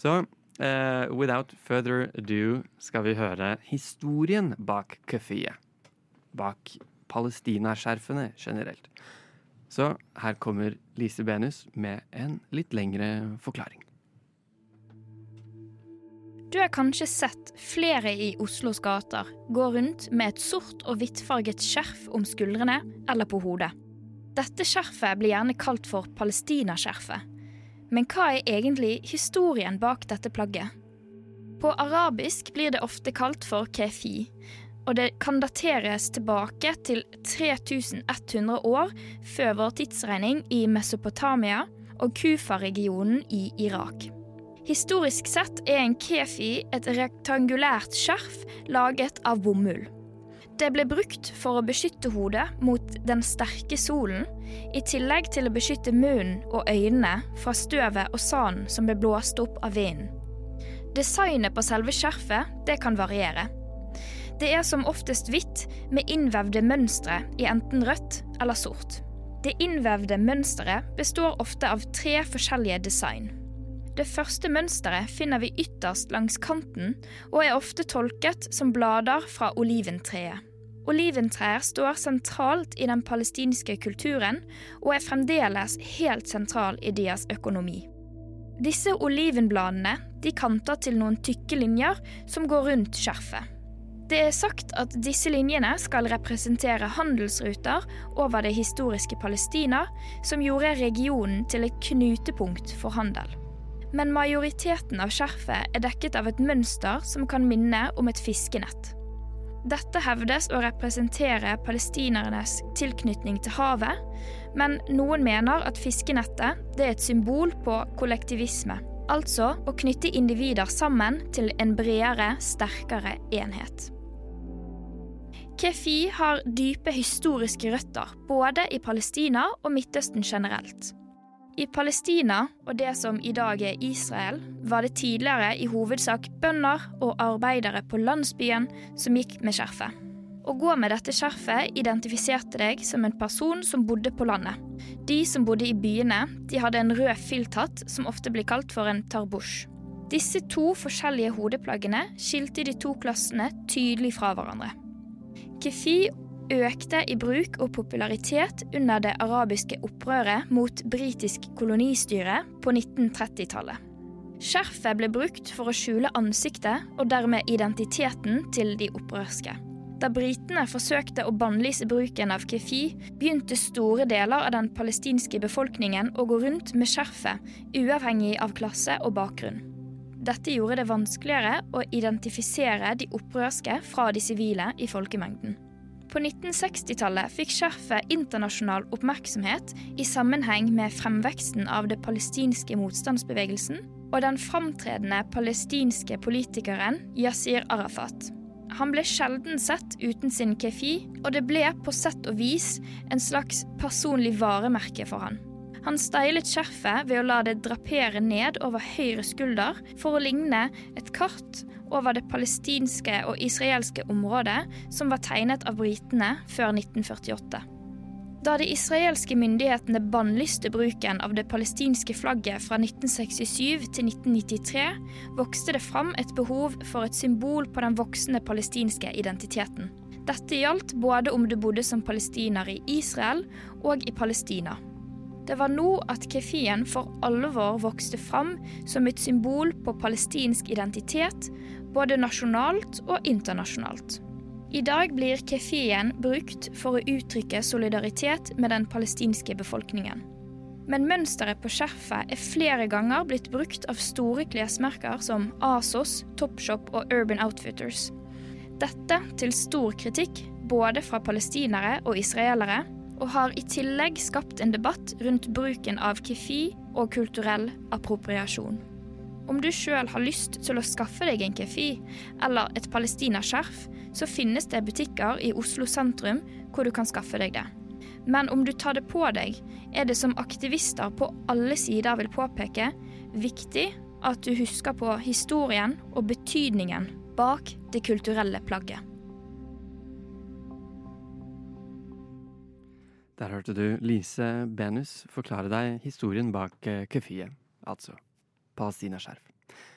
Så uh, without further ado skal vi høre historien bak kuffiet. Bak palestinaskjerfene generelt. Så her kommer Lise Benus med en litt lengre forklaring. Du har kanskje sett flere i Oslos gater gå rundt med et sort og hvittfarget skjerf om skuldrene eller på hodet. Dette skjerfet blir gjerne kalt for palestinaskjerfet. Men hva er egentlig historien bak dette plagget? På arabisk blir det ofte kalt for kefi, og det kan dateres tilbake til 3100 år før vår tidsregning i Mesopotamia og Kufa-regionen i Irak. Historisk sett er en kefi et rektangulært skjerf laget av bomull. Det ble brukt for å beskytte hodet mot den sterke solen, i tillegg til å beskytte munnen og øynene fra støvet og sanden som ble blåst opp av vinden. Designet på selve skjerfet det kan variere. Det er som oftest hvitt med innvevde mønstre i enten rødt eller sort. Det innvevde mønsteret består ofte av tre forskjellige design. Det første mønsteret finner vi ytterst langs kanten og er ofte tolket som blader fra oliventreet. Oliventrær står sentralt i den palestinske kulturen og er fremdeles helt sentral i deres økonomi. Disse olivenbladene de kanter til noen tykke linjer som går rundt skjerfet. Det er sagt at disse linjene skal representere handelsruter over det historiske Palestina, som gjorde regionen til et knutepunkt for handel. Men majoriteten av skjerfet er dekket av et mønster som kan minne om et fiskenett. Dette hevdes å representere palestinernes tilknytning til havet, men noen mener at fiskenettet er et symbol på kollektivisme. Altså å knytte individer sammen til en bredere, sterkere enhet. Kefi har dype historiske røtter, både i Palestina og Midtøsten generelt. I Palestina, og det som i dag er Israel, var det tidligere i hovedsak bønder og arbeidere på landsbyen som gikk med skjerfet. Å gå med dette skjerfet identifiserte deg som en person som bodde på landet. De som bodde i byene, de hadde en rød filthatt som ofte blir kalt for en tarbush. Disse to forskjellige hodeplaggene skilte de to klassene tydelig fra hverandre. Kefi økte i bruk og popularitet under det arabiske opprøret mot britisk kolonistyre på 1930-tallet. Skjerfet ble brukt for å skjule ansiktet og dermed identiteten til de opprørske. Da britene forsøkte å bannlyse bruken av kefi, begynte store deler av den palestinske befolkningen å gå rundt med skjerfet, uavhengig av klasse og bakgrunn. Dette gjorde det vanskeligere å identifisere de opprørske fra de sivile i folkemengden. På 1960-tallet fikk skjerfet internasjonal oppmerksomhet i sammenheng med fremveksten av det palestinske motstandsbevegelsen og den framtredende palestinske politikeren Yasir Arafat. Han ble sjelden sett uten sin kefi, og det ble på sett og vis en slags personlig varemerke for han. Han steilet skjerfet ved å la det drapere ned over høyre skulder for å ligne et kart over det palestinske og israelske området som var tegnet av britene før 1948. Da de israelske myndighetene bannlyste bruken av det palestinske flagget fra 1967 til 1993, vokste det fram et behov for et symbol på den voksende palestinske identiteten. Dette gjaldt både om du bodde som palestiner i Israel og i Palestina. Det var nå at kefien for alvor vokste fram som et symbol på palestinsk identitet, både nasjonalt og internasjonalt. I dag blir kefien brukt for å uttrykke solidaritet med den palestinske befolkningen. Men mønsteret på skjerfet er flere ganger blitt brukt av store klesmerker som Asos, Topshop og Urban Outfitters. Dette til stor kritikk både fra palestinere og israelere, og har i tillegg skapt en debatt rundt bruken av kefi og kulturell appropriasjon. Om du sjøl har lyst til å skaffe deg en kefi eller et palestinaskjerf, så finnes det butikker i Oslo sentrum hvor du kan skaffe deg det. Men om du tar det på deg, er det som aktivister på alle sider vil påpeke, viktig at du husker på historien og betydningen bak det kulturelle plagget. Der hørte du Lise Benus forklare deg historien bak kefiet, altså palestinaskjerf.